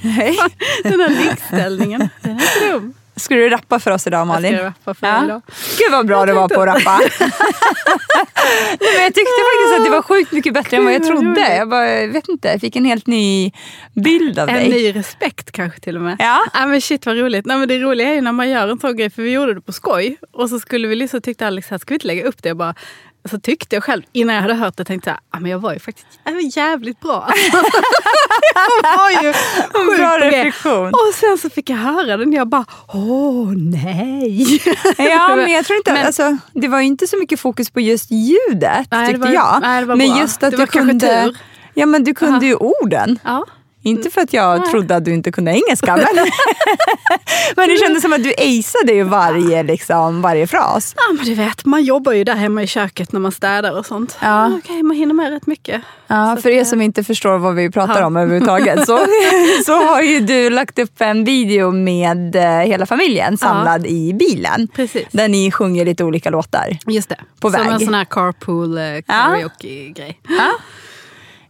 Hej! Den här liggställningen, den är dum. Ska du rappa för oss idag Malin? Jag ska rappa för er idag. Gud vad bra du var på att rappa. Nej, men jag tyckte faktiskt att det var sjukt mycket bättre än vad jag Gud, trodde. Jag bara, jag vet inte, jag fick en helt ny bild av En dig. ny respekt kanske till och med. Ja. Nej, men shit vad roligt. Nej, men det roliga är ju när man gör en sån grej, för vi gjorde det på skoj. Och så skulle vi liksom, tyckte Alex att ska vi inte lägga upp det? Jag bara, så tyckte jag själv, innan jag hade hört det, tänkte jag ah, men jag var ju faktiskt jag var jävligt bra. jag var ju sjukt Bra reflektion. Och sen så fick jag höra den och jag bara, åh nej. Ja, men jag tror inte, Men- alltså, det var ju inte så mycket fokus på just ljudet Nej, tyckte var- jag. nej, men just att du kunde, tur. ja, men du kunde Aha. ju orden. Ja. Inte för att jag trodde att du inte kunde engelska, men, men det kändes som att du aceade ju varje, liksom, varje fras. Ja, men du vet, man jobbar ju där hemma i köket när man städar och sånt. Ja. Okej, man hinner med rätt mycket. Ja, Så för er eh, som inte förstår vad vi pratar Ja. om överhuvudtaget så, så har ju du lagt upp en video med eh, hela familjen samlad i bilen. Precis. Där ni sjunger lite olika låtar. Just det. På Som väg. en sån här carpool eh, karaoke-grej. Ja.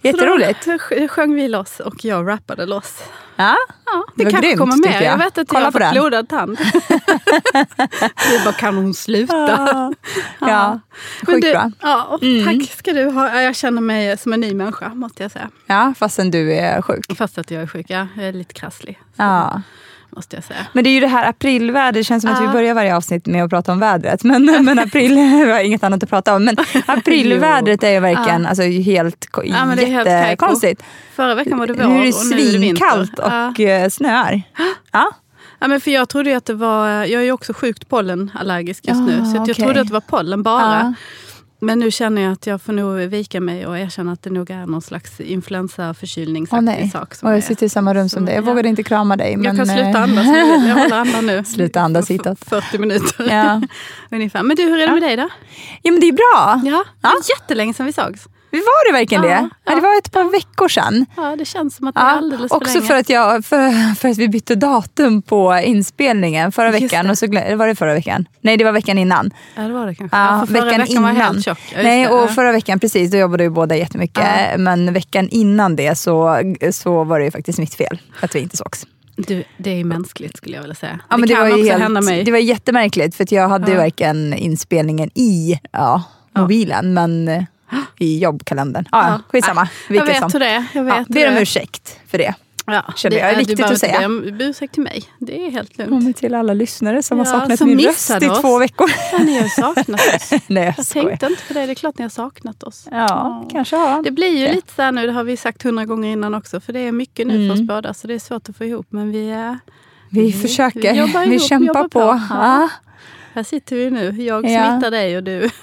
Jätteroligt. Så då sj- sjöng vi loss och jag rappade loss. Ja. Ja, Det det, kanske grymt, kommer mer. jag. Jag vet att Kolla jag har fått blodad tand. vi bara, kan hon sluta? Ja, ja. Sjukt du, bra. Mm. ja, Tack ska du ha. Ja, Jag känner mig som en ny människa, måste jag säga. Ja, fastän du är sjuk. Fast att jag är sjuk. Ja, jag är lite krasslig, Ja. Måste jag säga. Men det är ju det här aprilvädret, det känns som att vi Ja. börjar varje avsnitt med att prata om vädret. Men, men april, vi har inget annat att prata om. Men aprilvädret är ju verkligen alltså, helt Ja, jättekonstigt. Förra veckan var det vår Nu är det och nu är det vinter. svinkallt och eh, snöar. Ja. Ja, men för jag trodde att det var, jag är ju också sjukt pollenallergisk just Ah, nu. Så jag trodde att det var pollen bara. Ja. Men nu känner jag att jag får nog vika mig och erkänna att det nog är någon slags influensaförkylningsaktig nej, sak. Som och är- jag sitter i samma rum som som- dig. Jag ja. vågade inte krama dig. Men, jag kan sluta eh, andas vill. Jag håller andan nu. Sluta andas hitåt. 40 minuter Ja. ungefär. Men du, hur är det med dig då? ja, men det är bra. Ja, det var jättelänge sedan vi sågs. Var det verkligen Ja, det? Ja, det var ett par veckor sedan. Ja, det känns som att det är alldeles för också länge. för att, jag, för, för att vi bytte datum på inspelningen förra Just veckan. det. Och så, var det förra veckan? Nej, det var veckan innan. Ja, det var det kanske. Ja, för förra veckan, veckan, var innan. helt tjock. Just Nej, och förra veckan, precis, då jobbade vi båda jättemycket. Ja. Men veckan innan det så, så var det ju faktiskt mitt fel att vi inte sågs. Du, det är ju mänskligt skulle jag vilja säga. Ja, det men det, kan var ju också helt, hända mig. det var jättemärkligt för jag hade ju Ja. verkligen inspelningen i ja, mobilen men i jobbkalendern. Ja, Ja. Skitsamma. jag vilket vet som. hur det är. Jag vet Ja, ber om det ursäkt för det. Ja, Känner jag är du viktigt behöver att säga. inte be om ursäkt till mig. Det är helt lugnt. Kommer till alla lyssnare som har Ja, saknat som min röst missade i oss. två veckor. Ja, ni har saknat oss. Nej, jag Jag skojar. tänkte inte på det. Det är klart ni har saknat oss. Ja, kanske har Det blir ju det. lite så här nu, det har vi sagt hundra gånger innan också, för det är mycket nu för oss båda, så det är svårt att få ihop. Men vi är, Vi försöker, vi vi kämpar på. på. Ja. Här sitter vi nu. Jag Ja. smittar dig och du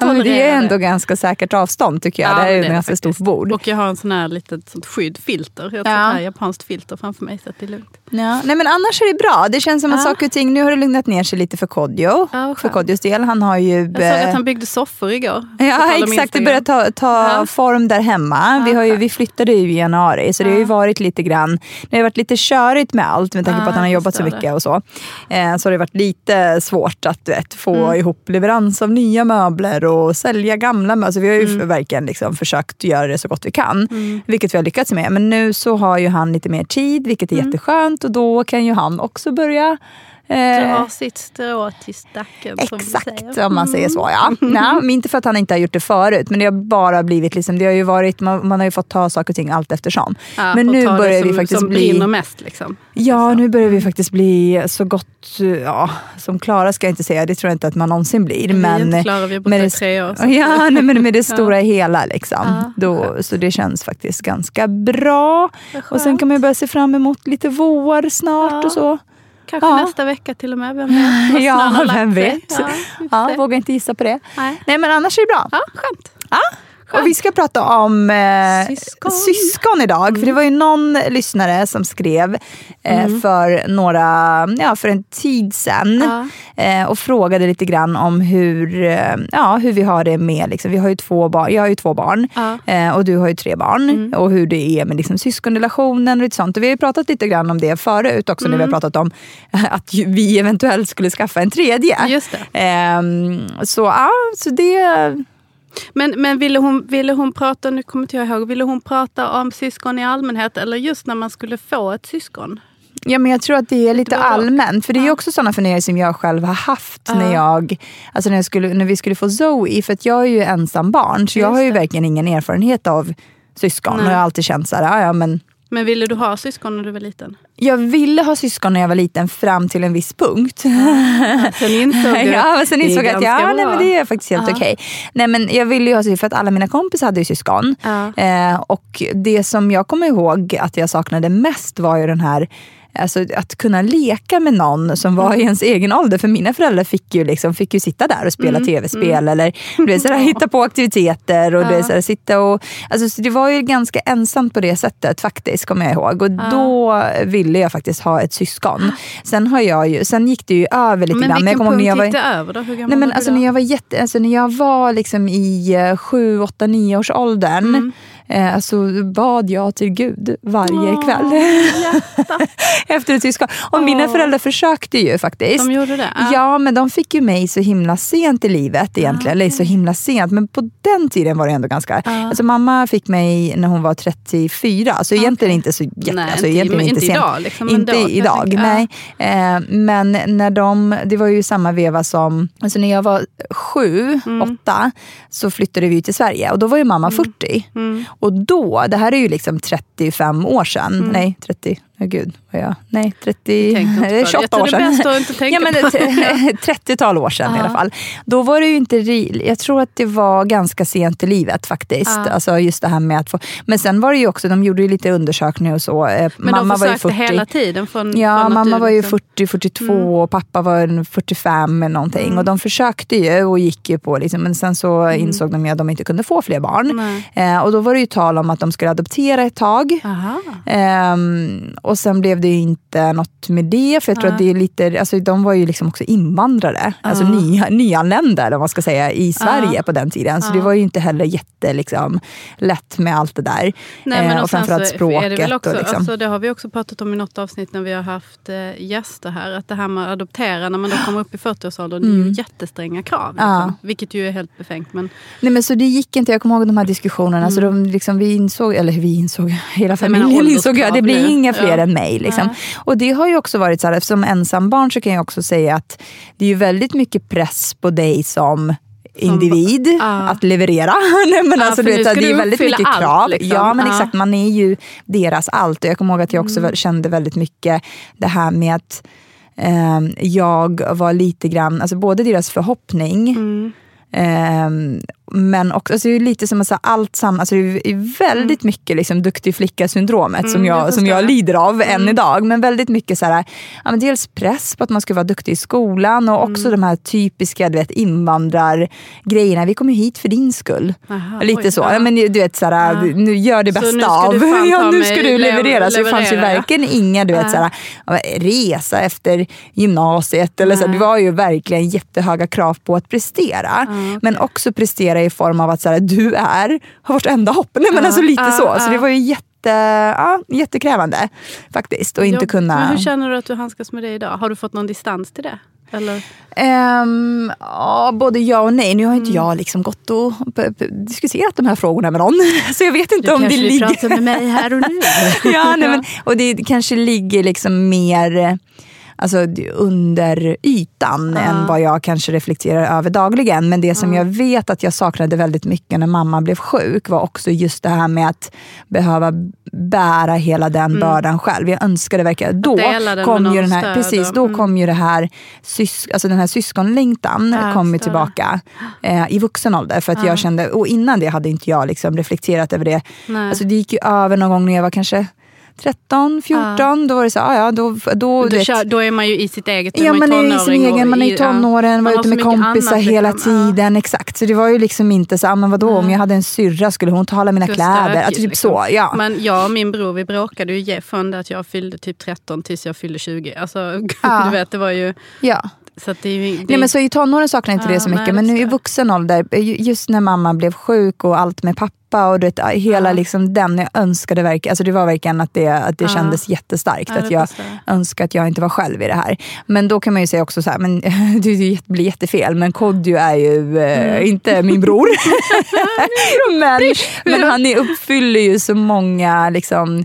Ja, det är ändå det. ganska säkert avstånd tycker jag. Ja, det här är ett ganska stort bord. Och jag har en sån här litet sånt skydd, filter. Jag har ett Ja. sånt här japanskt filter framför mig, så att det är lugnt. Ja. Nej, men annars är det bra. Det känns som att Ja. saker och ting, nu har det lugnat ner sig lite för Kodjo. Ja, för. Kodjos del. Han har ju... Jag såg eh, att han byggde soffor igår. Ja exakt, det börjar ta, ta Ja. form där hemma. Vi, Ja, har ju, vi flyttade ju i januari så det har ju Ja. varit lite grann, det har varit lite körigt med allt med tanke på Ja, att han har jobbat så mycket och så. Eh, så har det varit lite svårt att vet, få Mm. ihop leverans av nya möbler och sälja gamla möbler. Så vi har ju Mm. verkligen liksom försökt göra det så gott vi kan. Vilket vi har lyckats med. Men nu så har ju han lite mer tid vilket är Mm. jätteskönt och då kan ju han också börja Dra sitt strå till stacken som Exakt. Mm. om man säger så. Ja. Nej, men inte för att han inte har gjort det förut, men det har bara blivit liksom, det har ju varit, man, man har ju fått ta saker och ting allt eftersom. Ja, men nu börjar som, vi faktiskt som bli... brinner mest. Liksom. Ja, nu börjar vi faktiskt bli så gott, ja, som Klara ska jag inte säga, det tror jag inte att man någonsin blir. Vi är men, inte klara, vi har bott där i det- tre år. så- Ja, nej, men med det stora hela. Liksom. Ja, Då, så det känns faktiskt ganska bra. Och sen kan man ju börja se fram emot lite vår snart Ja. och så. Kanske Ja. nästa vecka till och med. Vem vet? Ja, vem vet. Ja, Ja, vågar inte gissa på det. Nej. Nej, men annars är det bra. ja, skönt. Och vi ska prata om eh, Syskon. syskon idag. För det var ju någon lyssnare som skrev eh, för några, ja för en tid sedan. Eh, och frågade lite grann om hur, eh, ja, hur vi har det med, liksom, vi har ju två barn, jag har ju två barn Ja. eh, och du har ju tre barn. Och hur det är med liksom, syskonrelationen och lite sånt. Och vi har pratat lite grann om det förut också när vi har pratat om att vi eventuellt skulle skaffa en tredje. Just det. Ehm, så ja, så det Men, men ville, hon, ville hon prata, nu kommer inte jag ihåg, ville hon prata om syskon i allmänhet eller just när man skulle få ett syskon? Ja, men jag tror att det är lite Det allmänt. För det är ju också sådana funderingar som jag själv har haft när, jag, alltså när, jag skulle, när vi skulle få Zoe. För att jag är ju ensam barn så jag Just har ju det. verkligen ingen erfarenhet av syskon. Nej. Och jag har alltid känt så här, ja, men Men ville du ha syskon när du var liten? jag ville ha syskon när jag var liten fram till en viss punkt. Sen insåg du ja, sen insåg att ja, nej, bra. men det är faktiskt helt Ja. okej. Nej, men jag ville ju ha syskon för att alla mina kompisar hade ju syskon. Ja. Eh, och det som jag kommer ihåg att jag saknade mest var ju den här Alltså att kunna leka med någon som var Mm. i ens egen ålder. För mina föräldrar fick ju, liksom, fick ju sitta där och spela Mm. tv-spel eller du vet, sådär, hitta på aktiviteter. Och du vet, sådär, sitta och, alltså, så det var ju ganska ensamt på det sättet faktiskt, kommer jag ihåg. Och då ville jag faktiskt ha ett syskon. Sen, har jag ju, sen gick det ju över lite Men grann. vilken kommer ihåg punkt när jag var, gick det över då? Hur gammal Nej, men var alltså, du då? när jag var, jätte, alltså, när jag var liksom i eh, sju, åtta, nio års åldern Mm. Eh, så bad jag till Gud varje Åh, kväll efter ett syskon. Och mina Åh. föräldrar försökte ju faktiskt. De gjorde det? Ja. Ja, men de fick ju mig så himla sent i livet egentligen. Eller så himla sent, men på den tiden var det ändå ganska... Alltså mamma fick mig när hon var 34, så egentligen inte så jätte... Nej, alltså, inte- egentligen inte, inte sent. idag, liksom, inte då, jag idag, tänka. nej. Eh, men när de, det var ju samma veva som, alltså när jag var sju, Mm. åtta, så flyttade vi till Sverige och då var ju mamma 40. Mm. Och då, det här är ju liksom 35 år sedan, nej 30, oh, gud, vad jag? Nej 30, Tänkte inte på det. 28 Jag tror år det är sedan. att inte tänka ja, men på ett 30-tal år sedan i alla fall. Då var det ju inte, jag tror att det var ganska sent i livet faktiskt. Ja. Alltså just det här med att få, men sen var det ju också, de gjorde ju lite undersökningar och så. Eh, Men mamma de var ju försökte 40. hela tiden? Från, Ja, från mamma var ju liksom- 40, 42 och pappa var en 45 eller någonting. Mm. Och de försökte ju och gick ju på, liksom, men sen så insåg de ju att de inte kunde få fler barn. Eh, och då var det ju tal om att de skulle adoptera ett tag. Aha. Ehm, och sen blev det ju inte något med det, för jag tror att det är lite, alltså, de var ju liksom också invandrare, alltså nya, nyanlända eller vad man ska säga, i Sverige på den tiden. Så det var ju inte heller jätte liksom, lätt med allt det där. Nej, men Eh, och sen framförallt så språket. Är det, väl också, och liksom. alltså, det har vi också pratat om i något avsnitt när vi har haft eh, gäster här. Att det här med att adoptera när man då kommer upp i 40-årsåldern, det är ju jättestränga krav. Liksom, Mm. Vilket ju är helt befängt. Men, Nej men så det gick inte, jag kommer ihåg de här diskussionerna, så de, liksom, vi insåg, eller vi insåg, hela Mm. familjen insåg det blir inga fler Ja. än mig. Liksom. Nej. Och det har ju också varit så här, som ensambarn så kan jag också säga att det är ju väldigt mycket press på dig som individ Ja. att leverera. Nej, men Ja, alltså, du vet, det är väldigt mycket allt, krav. liksom. Ja men Ja. exakt, man är ju deras allt. Och jag kommer ihåg att jag också Mm. kände väldigt mycket det här med att ehm, jag var lite grann, alltså både deras förhoppning Mm. Ehm, men också, alltså det är lite som att säga allt sam, alltså det är väldigt mycket liksom duktig flicka-syndromet som, Mm, jag jag, som jag lider av än Mm. idag. Men väldigt mycket så här, ja, men dels press på att man ska vara duktig i skolan och Mm. också de här typiska du vet, invandrargrejerna. Vi kommer hit för din skull. Aha, lite oj, så. ja. Ja. men, du vet, så här, Ja. Nu gör det bästa nu ska av. du ja, nu ska du lev- leverera. Så det fanns ju verkligen inga du vet, så här, resa efter gymnasiet. Eller så här, det var ju verkligen jättehöga krav på att prestera. Men också prestera i form av att så här, du är vårt enda hopp. Nej, men Ja, alltså lite ja, så. Så ja. det var ju jätte, ja, jättekrävande faktiskt. Och inte Jobbigt. kunna... Men hur känner du att du handskas med det idag? Har du fått någon distans till det? Eller? Ehm, ja, både ja och nej. Nu har Mm. inte jag liksom gått och diskuterat de här frågorna med någon. Så jag vet inte Du om det kanske vill ligger... prata med mig här och nu? ja, nej, men, och det kanske ligger liksom mer alltså, under ytan än vad jag kanske reflekterar över dagligen. Men det som jag vet att jag saknade väldigt mycket när mamma blev sjuk var också just det här med att behöva bära hela den bördan själv. Jag önskade verkligen, då kom ju den här, stöd precis, då mm. kom ju det här, sys, alltså den här syskonlängtan Ja, kom ju tillbaka eh, i vuxen ålder. För att jag kände, och innan det hade inte jag liksom reflekterat över det. Nej. Alltså det gick ju över någon gång när jag var kanske 13, 14, då var det så ja, ja då, då, Då, kör, då är man ju i sitt eget, Ja, man är i sin egen, man är i ja, tonåren, var man har ute med kompisar hela liksom. Ja. tiden. Exakt. Så det var ju liksom inte så, ah, men vadå, om jag hade en syrra, skulle hon ta alla mina kläder? Alltså, typ liksom. så, ja. Men jag och min bror vi bråkade ju från det att jag fyllde typ 13 tills jag fyllde 20. Alltså, Ja. du vet, det var ju... ja. Så det är ju det, Nej, men så I tonåren saknar jag inte Ja, det så mycket, nej, men nu i vuxen ålder, ju- just när mamma blev sjuk och allt med pappa och det, hela Ja. liksom den, jag önskade verkligen, alltså det var verkligen att det, att det Ja. kändes jättestarkt. Att jag önskar att jag inte var själv i det här. Men då kan man ju säga också så här, men det blir jättefel, men Kodjo är ju eh, Mm. inte min bror. men, men han är, uppfyller ju så många liksom,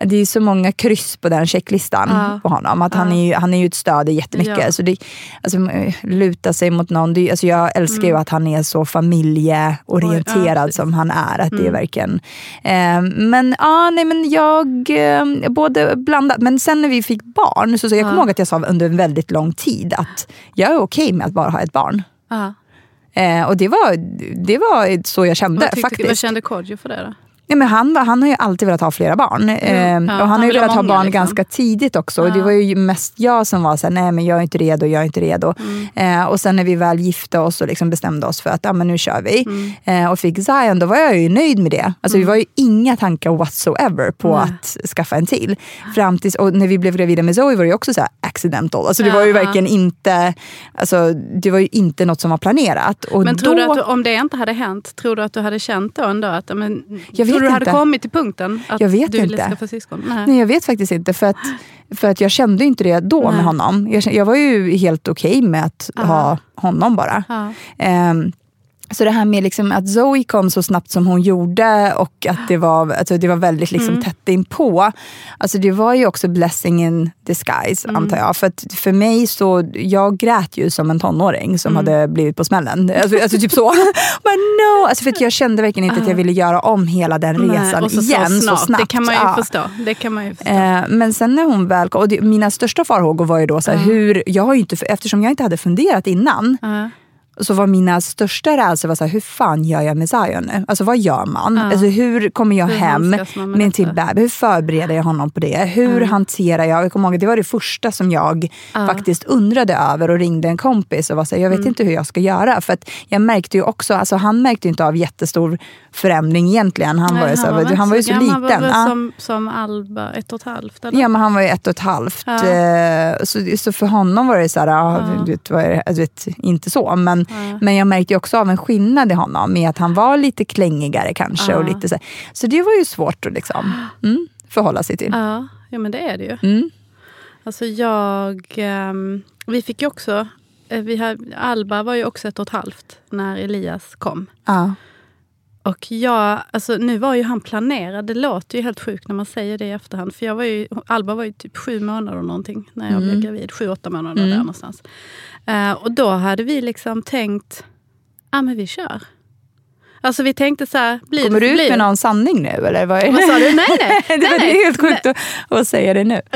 det är så många kryss på den checklistan Ja. på honom. Att han, är ju, han är ju ett stöd jättemycket. Ja. Så det, alltså, eh, luta sig mot någon. Det, alltså, jag älskar ju att han är så familjeorienterad Mm. Ja, som han är. Att det är Mm. verkligen... Eh, men ja, nej men jag... Eh, både blandat. Men sen när vi fick barn, så, så jag kommer Ja. ihåg att jag sa under en väldigt lång tid att jag är okej med att bara ha ett barn. Ja. Eh, och det var, det var så jag kände tyckte, faktiskt. vad kände Kodjo för det då? Nej, men han, han har ju alltid velat ha flera barn. Eh, Ja, och han han har ju ha velat ha många, barn liksom. ganska tidigt också. Och det Ja. var ju mest jag som var såhär, nej men jag är inte redo, jag är inte redo. Mm. Eh, och sen när vi väl gifte oss och liksom bestämde oss för att ja, men nu kör vi. Mm. Eh, och fick Zion, då var jag ju nöjd med det. Alltså det var ju inga tankar whatsoever på att skaffa en till. Fram tills, och när vi blev gravida med Zoe var det också så här accidental. Alltså det var ju Ja. verkligen inte, alltså, det var ju inte något som var planerat. Och Men tror då, du att du, om det inte hade hänt, tror du att du hade känt då ändå att men, Jag vet du hade inte. kommit till punkten att Jag vet du ville inte. skaffa syskon? Nej. Nej, jag vet faktiskt inte. För att, för att jag kände inte det då Nej. med honom. Jag, jag var ju helt okej med att Ja. ha honom bara. Ja. Så det här med liksom att Zoe kom så snabbt som hon gjorde och att det var, alltså det var väldigt liksom Mm. tätt inpå. Alltså det var ju också blessing in disguise Mm. antar jag. För att för mig så, jag grät ju som en tonåring som Mm. hade blivit på smällen. Alltså, alltså typ så. Men no! Alltså för att jag kände verkligen inte att jag ville göra om hela den Nej, resan och så, igen så, snabbt. så snabbt. Det kan man ju Ja. förstå. Det kan man ju förstå. Eh, men sen när hon väl kom, och det, mina största farhågor var ju då så här, hur, jag har inte, eftersom jag inte hade funderat innan, Ja. Så var mina största rädslor var så här, hur fan gör jag med Zion nu? Alltså vad gör man? Ja. Alltså, hur kommer jag Hur hem med med en till bebis? Hur förbereder jag honom på det? Hur hanterar jag? Jag kommer ihåg det var det första som jag Ja. faktiskt undrade över och ringde en kompis och var så här, jag vet Mm. inte hur jag ska göra. För att jag märkte ju också, alltså han märkte ju inte av jättestor förändring egentligen. Han var ju så, väl han var ju så gammal, liten. Han var väl Ja. som, som Alba, ett och ett halvt? Eller? Ja, men han var ju ett och ett halvt. Eh, Så, så för honom var det så här, ja. Vet, du vet, inte så. Men, Men jag märkte också av en skillnad i honom, med att han var lite klängigare kanske. Och lite så, så det var ju svårt att liksom, mm, förhålla sig till. Ja, ja, men det är det ju. Mm. Alltså jag... ehm, vi fick ju också... eh, Vi har, Alba var ju också ett och ett halvt när Elias kom. Ja. Och jag, alltså nu var ju han planerad. Det låter ju helt sjukt när man säger det i efterhand. För jag var ju, Alba var ju typ sju månader någonting när jag Mm. blev gravid. Sju, åtta månader där någonstans. Eh, och då hade vi liksom tänkt, ja ah, men vi kör. Alltså vi tänkte så här, blir Kommer det du ut blir med någon sanning nu? Eller vad, är Vad sa du? Nej, nej. det nej, var nej. helt sjukt att, att säga det nu.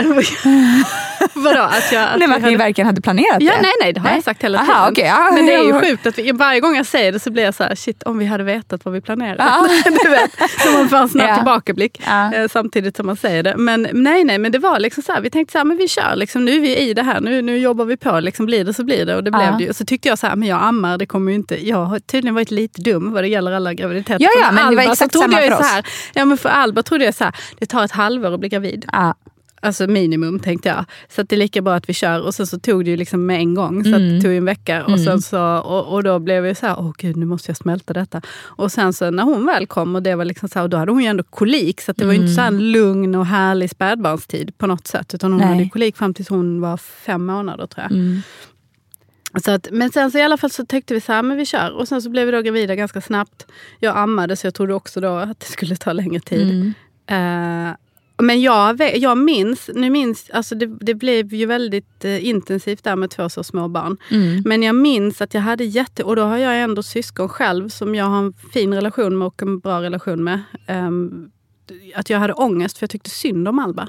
Vadå? Att jag, att Nej, men att ni hade- verkligen hade planerat Ja, det? nej, nej, det har jag sagt hela Aha, tiden. okej, ja, men det är ju sjukt att vi, varje gång jag säger det så blir jag så här, shit om vi hade vetat vad vi planerade. Ja. du vet, så man får en snabb Ja. tillbakablick Ja. eh, samtidigt som man säger det. Men nej, nej, men det var liksom så här, vi tänkte så här, men vi kör, liksom, nu är vi i det här, nu, nu jobbar vi på, liksom, blir det så blir det. Och det blev Ja. det ju. Så tyckte jag så här, men jag ammar, det kommer ju inte, jag har tydligen varit lite dum vad det gäller alla graviditeter. Ja, ja, men det var Alba exakt samma för så oss. här, Ja, men för Alba trodde jag så här, det tar ett halvår att bli gravid. Ja. Alltså minimum tänkte jag. Så att det är lika bra att vi kör. Och sen så tog det ju liksom med en gång. Så Mm. det tog en vecka. Och, sen så, och, och då blev jag så här, åh gud nu måste jag smälta detta. Och sen så när hon väl kom och det var liksom så här, och då hade hon ju ändå kolik. Så det var ju inte så en lugn och härlig spädbarnstid på något sätt. Utan hon Nej. hade kolik fram tills hon var fem månader tror jag. Mm. Så att, men sen så i alla fall så tänkte vi så här, men vi kör. Och sen så blev vi då gravida ganska snabbt. Jag ammade så jag trodde också då att det skulle ta längre tid. Mm. Eh, men jag, jag minns, nu minns alltså det, det blev ju väldigt eh, intensivt där med två så små barn. Mm. Men jag minns att jag hade jätte, och då har jag ändå syskon själv som jag har en fin relation med och en bra relation med. Ehm, att jag hade ångest för jag tyckte synd om Alba.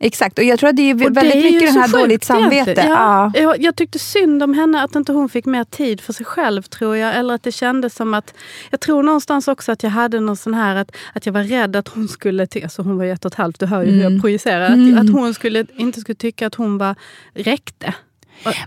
Exakt, och jag tror att det är väldigt det är mycket den här sjukt dåligt samvete. Ja. Ja, jag, jag tyckte synd om henne att inte hon fick mer tid för sig själv tror jag. Eller att det kändes som att... Jag tror någonstans också att jag hade någon sån här att, att jag var rädd att hon skulle... Alltså hon var ju ett och ett halvt, du hör ju hur Mm. jag projicerar. Att, att hon skulle, inte skulle tycka att hon var räckte.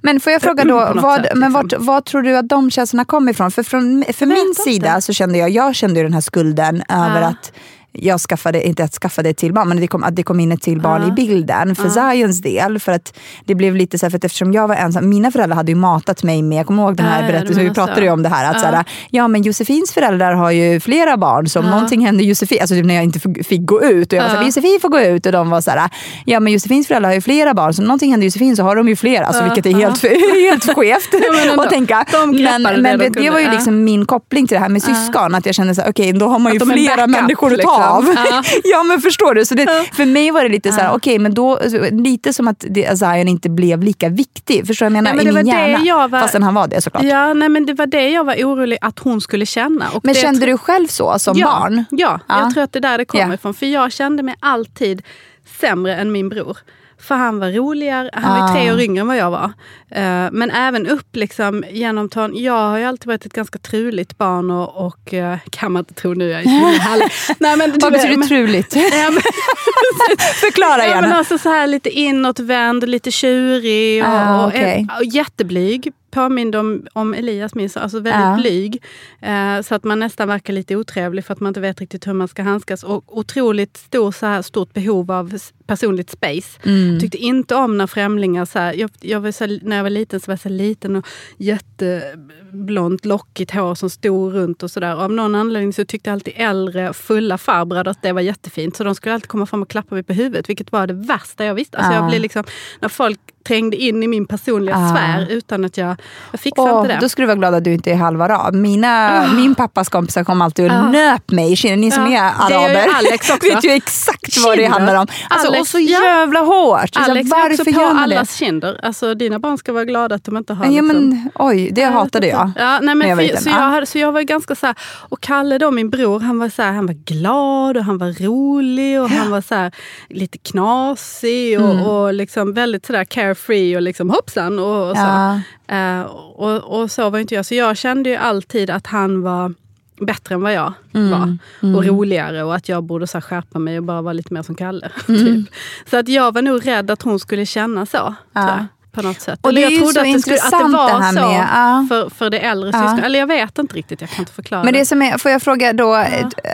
Men får jag fråga då, vad, sätt, men liksom. vart, vad tror du att de känslorna kom ifrån? För från, för min sida så kände jag, jag kände ju den här skulden över att jag skaffade, inte att skaffade ett till barn, men det kom, att det kom in ett till barn i bilden för Zions del. För att det blev lite så här, för att eftersom jag var ensam, mina föräldrar hade ju matat mig med, jag kommer ihåg den här Ja, ja, du berättelsen, vi pratade ju om det här, att så här, ja men Josefins föräldrar har ju flera barn, så om någonting hände Josefin, alltså typ när jag inte fick, gå ut och jag var såhär, Josefin får gå ut och de var så här, ja men Josefins föräldrar har ju flera barn, så om någonting händer Josefin så har de ju flera, alltså, vilket är helt, helt skevt men ändå, att tänka. de greppade men det men de det, var ju ja. liksom min koppling till det här med syskon, att jag kände så här, okej då har man ju flera människor att ta av. Ja. Ja men förstår du? Så det, För mig var det lite så här, okej men då, lite som att det, Zion inte blev lika viktig. Förstår du vad jag menar? Ja, men I min hjärna. jag var- Fastän han var det såklart. Ja, nej, men det var det jag var orolig att hon skulle känna. Och Men det kände du själv så som ja, barn? Ja, Ja. jag tror att det är där det kommer Ja. ifrån. För jag kände mig alltid sämre än min bror. För han var roligare, han var Ah. tre år yngre än vad jag var. Eh, men även upp liksom genom ton. Jag har ju alltid varit ett ganska truligt barn och, och eh, kan man inte tro nu, jag är härlig. Nej, men, Vad betyder men- truligt? Ja, men, Förklara ja, men gärna. alltså så här lite inåtvänd, lite tjurig och, Ah, och, okej. och jätteblyg. Påminde om, om Elias minns alltså väldigt Ja. blyg. Eh, så att man nästan verkar lite otrevlig för att man inte vet riktigt hur man ska handskas. Och otroligt stor, så här, stort behov av personligt space. Mm. Tyckte inte om när främlingar... Så här, jag, jag var så när jag var liten så var jag så liten och jätteblont lockigt hår som stod runt och sådär. Av någon anledning så tyckte alltid äldre fulla farbröder att det var jättefint. Så de skulle alltid komma fram och klappa mig på huvudet, vilket var det värsta jag visste. Alltså Ah. jag blev liksom, när folk trängde in i min personliga Ah. sfär utan att jag... Jag fixade Åh, inte det. då ska du vara glad att du inte är halva rad. Mina, Min pappas kompisar kom alltid och Ah. nöp mig i kinden. Ni som Ja, är araber vet ju exakt vad det handlar om. Alltså, Och så jävla hårt. Så Alex är också på allas kinder. Alltså, dina barn ska vara glada att de inte har... Ja, liksom, men, oj, det hatade jag. Ja, nej, men jag för, så, Ja. jag så jag var ganska så här, och Kalle då, min bror, han var, så här, han var glad och han var rolig och han var så här, lite knasig och, Mm. och liksom väldigt så där carefree och liksom hoppsan. Och, och, så. Ja. Eh, och, och så var inte jag. Så jag kände ju alltid att han var bättre än vad jag Mm. var. Och roligare och att jag borde så skärpa mig och bara vara lite mer som Kalle. Mm. Typ. Så att jag var nog rädd att hon skulle känna så. Jag, på något sätt. Och det Eller jag trodde att det, skulle, att det var det här så med- ja. för, för det äldre Ja. syskonet. Eller jag vet inte riktigt, jag kan inte förklara. Men det som är, får jag fråga då,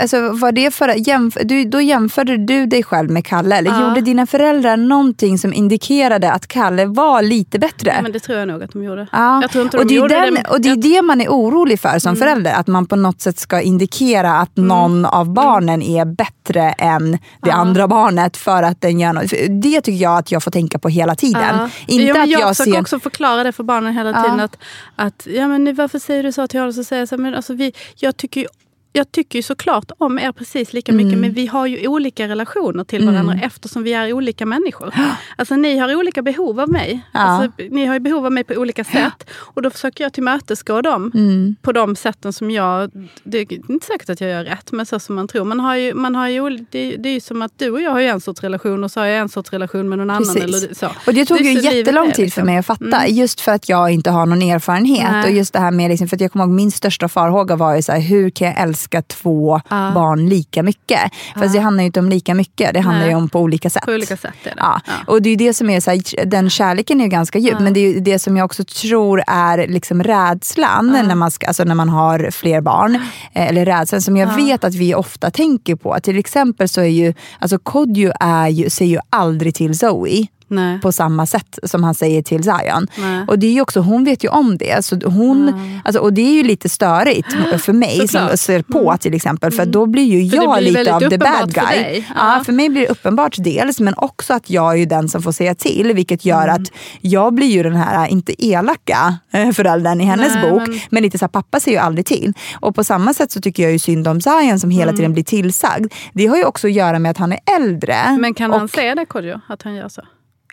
alltså, var det för, jämf, du, då jämförde du dig själv med Kalle? Eller Ja. gjorde dina föräldrar någonting som indikerade att Kalle var lite bättre? Ja, men det tror jag nog att de gjorde. Ja. Jag tror inte och, de det gjorde den, det. och det är det man är orolig för som förälder. Att man på något sätt ska indikera att Mm. någon av barnen är bättre än det andra barnet för att den gör något. Det tycker jag att jag får tänka på hela tiden. Ja. Inte men jag, jag försöker också förklara det för barnen hela Ja. tiden. Att, att, ja, men varför säger du så till honom? Så säger jag så här, men alltså vi, jag tycker ju jag tycker ju såklart om er precis lika Mm. mycket men vi har ju olika relationer till varandra eftersom vi är olika människor. Alltså ni har olika behov av mig. Ja. Alltså, ni har ju behov av mig på olika sätt. Och då försöker jag tillmötesgå dem Mm. på de sätten som jag... Det är inte säkert att jag gör rätt, men så som man tror. Man har ju, man har ju, det, det är ju som att du och jag har en sorts relation och så har jag en sorts relation med någon annan. Precis. Eller så. Och det tog är ju jättelång tid liksom. för mig att fatta. Just för att jag inte har någon erfarenhet. Nej. Och just det här med, liksom, för att jag kommer ihåg min största farhåga var ju så här, hur kan jag älska två Ja. barn lika mycket? Fast det handlar ju inte om lika mycket, det handlar Nej. ju om på olika sätt. På olika sätt det. Ja. Ja. Och det är ju det som är så här, den kärleken är ju ganska djup, men det är ju det som jag också tror är liksom rädslan när, man ska, alltså när man har fler barn. Eh, Eller rädslan som jag vet att vi ofta tänker på. Till exempel så är ju, alltså Kodjo är ju, säger ju aldrig till Zoe Nej. på samma sätt som han säger till Zion. Nej. Och det är också, hon vet ju om det. Så hon, alltså, och det är ju lite störigt för mig som Såklart. ser på till exempel. För då blir ju För jag blir lite av the bad för guy. dig. Ja. Ja. för mig blir det uppenbart dels, men också att jag är ju den som får säga till. Vilket gör Mm. att jag blir ju den här, inte elaka eh, föräldern i hennes Nej, bok, men- men... lite så här, pappa säger ju aldrig till. Och på samma sätt så tycker jag ju synd om Zion som Mm. hela tiden blir tillsagd. Det har ju också att göra med att han är äldre. Men kan och han säga det Kodjo, att han gör så?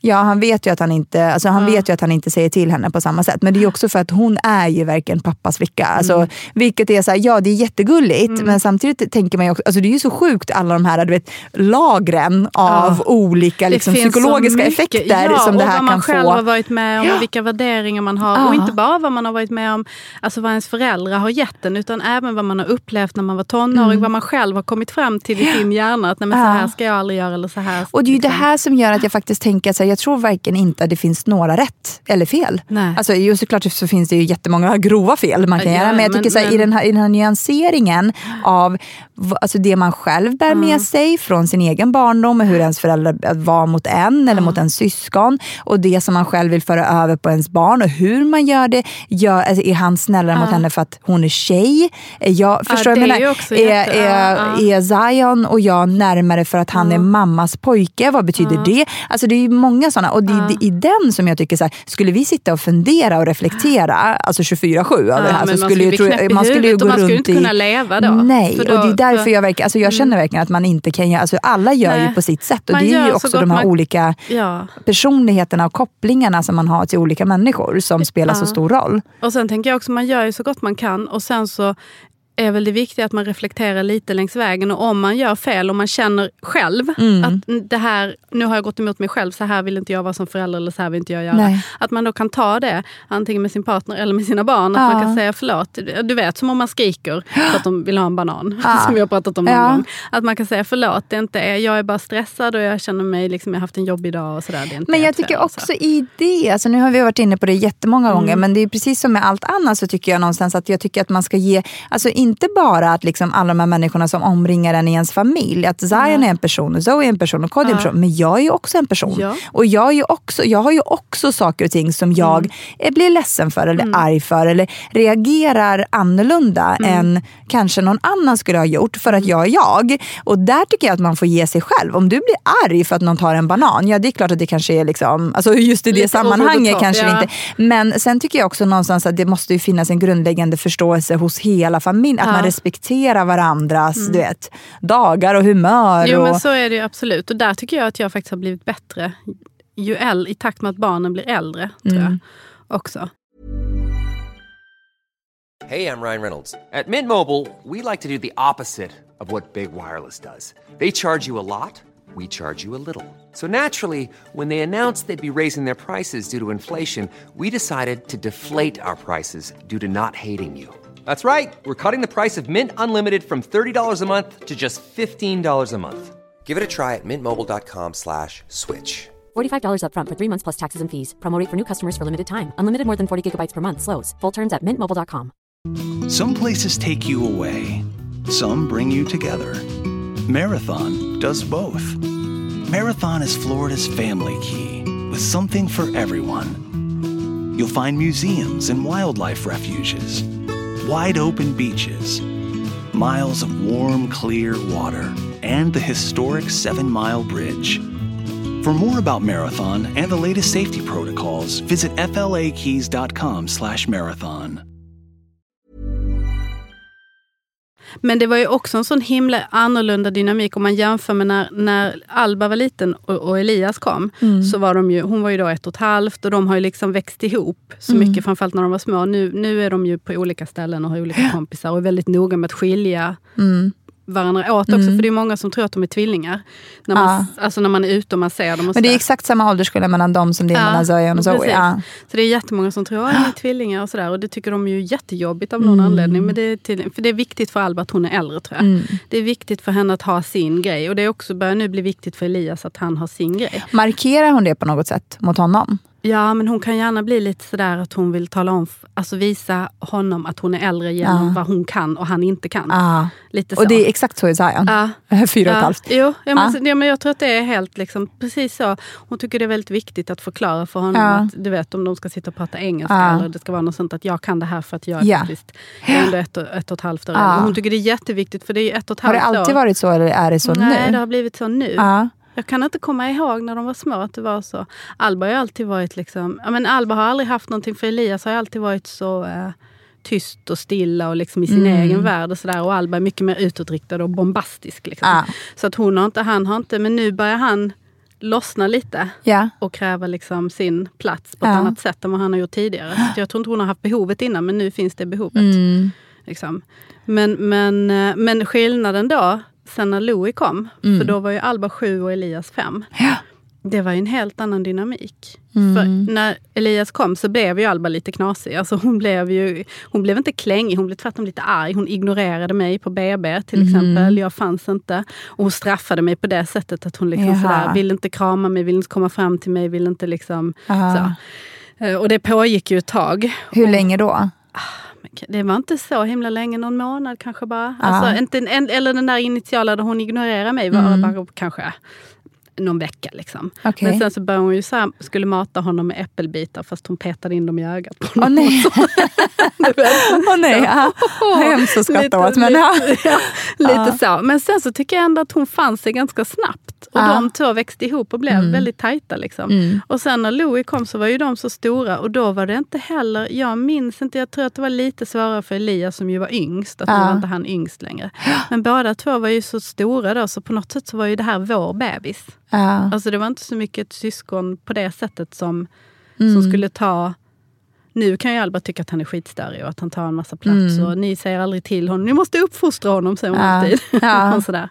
Ja, han vet ju att han inte, alltså han vet ju att han inte säger till henne på samma sätt. Men det är också för att hon är ju verkligen pappas flicka. Alltså, Mm. Vilket är så här, ja det är jättegulligt, men samtidigt tänker man ju också, alltså det är ju så sjukt alla de här du vet, lagren av olika liksom, psykologiska effekter ja, som det och här vad man kan själv få. har varit med om och vilka värderingar man har. Ja. Och inte bara vad man har varit med om, alltså vad ens föräldrar har gett en, utan även vad man har upplevt när man var tonåring. Vad man själv har kommit fram till i sin hjärna. Att nej, men så Mm. Ja. här ska jag aldrig göra eller så här. Och det är ju det liksom. här som gör att jag faktiskt tänker att jag tror verkligen inte att det finns några rätt eller fel. Nej. Alltså, ju såklart så finns det ju jättemånga grova fel man kan Ja, göra. Men jag men- tycker så här, i, men- den här, i den här nyanseringen av alltså det man själv bär med sig från sin egen barndom och hur ens föräldrar var mot en eller mot en syskon och det som man själv vill föra över på ens barn och hur man gör det. Gör, alltså, är han snällare mot henne för att hon är tjej? Är Jag, förstår det jag är menar? är, jätte- är, ja, ja. är Zion och jag närmare för att han är mammas pojke? Vad betyder det? Alltså det är ju många sådana. Och det är i den som jag tycker, så här, skulle vi sitta och fundera och reflektera, alltså 24-7 över det här, så man skulle, ju, jag- man skulle ju gå och man skulle runt inte kunna leva då. Nej, då- och det är därför för- Mm. jag verkligen, alltså jag känner verkligen att man inte kan göra, alltså alla gör ju Nej. på sitt sätt och Man det är ju så också de här man- olika Ja. personligheterna och kopplingarna som man har till olika människor som spelar så stor roll. Och sen tänker jag också, man gör ju så gott man kan och sen så är väl det viktiga att man reflekterar lite längs vägen och om man gör fel och man känner själv Mm. att det här, nu har jag gått emot mig själv, så här vill inte jag vara som förälder eller så här vill inte jag göra. Nej. Att man då kan ta det, antingen med sin partner eller med sina barn. Att Ja. man kan säga förlåt. Du vet som om man skriker för att de vill ha en banan. Ja. Som vi har pratat om någon Ja. gång. Att man kan säga förlåt, det är inte, jag är bara stressad och jag känner mig, liksom, jag har haft en jobbig dag och sådär. Det är inte Men jag tycker fel, så. också i det, alltså nu har vi varit inne på det jättemånga Mm. gånger, men det är precis som med allt annat så tycker jag någonstans att jag tycker att man ska ge, alltså inte bara att liksom alla de här människorna som omringar en i ens familj, att Zion är en person, och Zoe är en person och Cody är en person, men jag är ju också en person. Ja. Och jag, är också, jag har ju också saker och ting som jag Mm. eh, blir ledsen för eller arg för eller reagerar annorlunda Mm. än kanske någon annan skulle ha gjort för att jag är jag. Och där tycker jag att man får ge sig själv. Om du blir arg för att någon tar en banan, ja det är klart att det kanske är liksom, alltså just i det Lite sammanhanget kanske ja. inte. Men sen tycker jag också någonstans att det måste ju finnas en grundläggande förståelse hos hela familjen. Att Ja. man respekterar varandras du vet, dagar och humör. Jo och, men så är det ju absolut. Och där tycker jag att jag faktiskt har blivit bättre ju äl- i takt med att barnen blir äldre. Tror Mm. jag också. Hey, I'm Ryan Reynolds. At Mint Mobile, we like do the opposite of what Big Wireless does. They charge you a lot, we charge you a little. So naturally, when they announced they'd be raising their prices due to inflation, we decided to deflate our prices due to not hating you. That's right. We're cutting the price of Mint Unlimited from $30 a month to just $15 a month. Give it a try at mintmobile.com slash switch. $45 upfront for three months plus taxes and fees. Promo rate for new customers for limited time. Unlimited more than 40 gigabytes per month. Slows. Full terms at mintmobile.com. Some places take you away, some bring you together. Marathon does both. Marathon is Florida's family key with something for everyone. You'll find museums and wildlife refuges, wide open beaches, miles of warm, clear water, and the historic Seven Mile Bridge. For more about Marathon and the latest safety protocols, visit flakeys.com Men det var ju också en sån himla annorlunda dynamik om man jämför med när, när Alba var liten och, och Elias kom. Mm. Så var de ju, hon var ju då ett och ett halvt och de har ju liksom växt ihop så Mm. mycket, framförallt när de var små. Nu, nu är de ju på olika ställen och har olika kompisar och är väldigt noga med att skilja Mm. Varandra åt också. För det är många som tror att de är tvillingar. När man, Alltså när man är ute och man ser dem. Och Men det är exakt samma åldersskillnad mellan dem som det är Ja, mellan Zion och Zoe. Ja. Så det är jättemånga som tror att de är tvillingar och sådär. Och det tycker de är ju jättejobbigt av någon Mm. anledning. Men det är till, för det är viktigt för Alba att hon är äldre tror jag. Mm. Det är viktigt för henne att ha sin grej. Och det är också börjar nu bli viktigt för Elias att han har sin grej. Markerar hon det på något sätt mot honom? Ja, men hon kan gärna bli lite sådär att hon vill tala om, alltså visa honom att hon är äldre genom Ja. vad hon kan och han inte kan. Ah. Lite så. Och det är exakt så i Zion. Ja. Fyra och ett Ja, halvt. Jo, ja, men, Ja. ja, men jag tror att det är helt liksom, precis så. Hon tycker det är väldigt viktigt att förklara för honom Ja. att du vet om de ska sitta och prata engelska Ja. eller det ska vara något sånt att jag kan det här för att jag är Ja. faktiskt är ändå ett, och- ett och ett halvt år Ja. Hon tycker det är jätteviktigt för det är ett och ett Har det halvt alltid år. varit så eller är det så Nej, nu? det har blivit så nu. Ja. Jag kan inte komma ihåg när de var små att det var så. Alba har alltid varit liksom, ja, men Alba har aldrig haft någonting för Elias har alltid varit så eh, tyst och stilla och liksom i sin Mm. egen värld och sådär. Och Alba är mycket mer utåtriktad och bombastisk. Liksom. Ja. Så att hon har inte, han har inte, men nu börjar han lossna lite Ja. och kräva liksom sin plats på ett Ja. annat sätt än vad han har gjort tidigare. Så jag tror inte hon har haft behovet innan, men nu finns det behovet. Mm. Liksom. Men, men, eh, men skillnaden då, sen när Louis kom, för då var ju Alba sju och Elias fem. Mm. Ja. Det var ju en helt annan dynamik. Mm. För när Elias kom så blev ju Alba lite knasig. Alltså hon, blev ju, hon blev inte klängig, hon blev tvärtom lite arg. Hon ignorerade mig på BB till Mm. exempel. Jag fanns inte. Och hon straffade mig på det sättet att hon liksom Jaha. sådär, ville inte krama mig, ville inte komma fram till mig, ville inte liksom... Aha. Så. Eh, Och det pågick ju ett tag. Hur länge då? Det var inte så himla länge, någon månad kanske bara. Alltså, inte, en, eller den där initiala där hon ignorerade mig var bara kanske någon vecka. Liksom. Okej. Men sen så började hon ju så här, skulle mata honom med äppelbitar fast hon petade in dem i ögat på Åh honom. nej. Åh nej. Ja. Hemskt att skratta åt. Men, ja. ja, lite så. Men sen så tycker jag ändå att hon fann sig ganska snabbt. Och de två växte ihop och blev väldigt tajta. Liksom. Och sen när Louis kom så var ju de så stora och då var det inte heller, jag minns inte, jag tror att det var lite svårare för Elias som ju var yngst, att nu Ja. var inte han yngst längre. Men båda två var ju så stora då så på något sätt så var ju det här vår bebis. Ja. Alltså det var inte så mycket ett syskon på det sättet som, Mm. som skulle ta... Nu kan ju Albert tycka att han är skitstörig och att han tar en massa plats. Och ni säger aldrig till honom, ni måste uppfostra honom, säger hon Mm. Ja. alltid. Ja. sådär.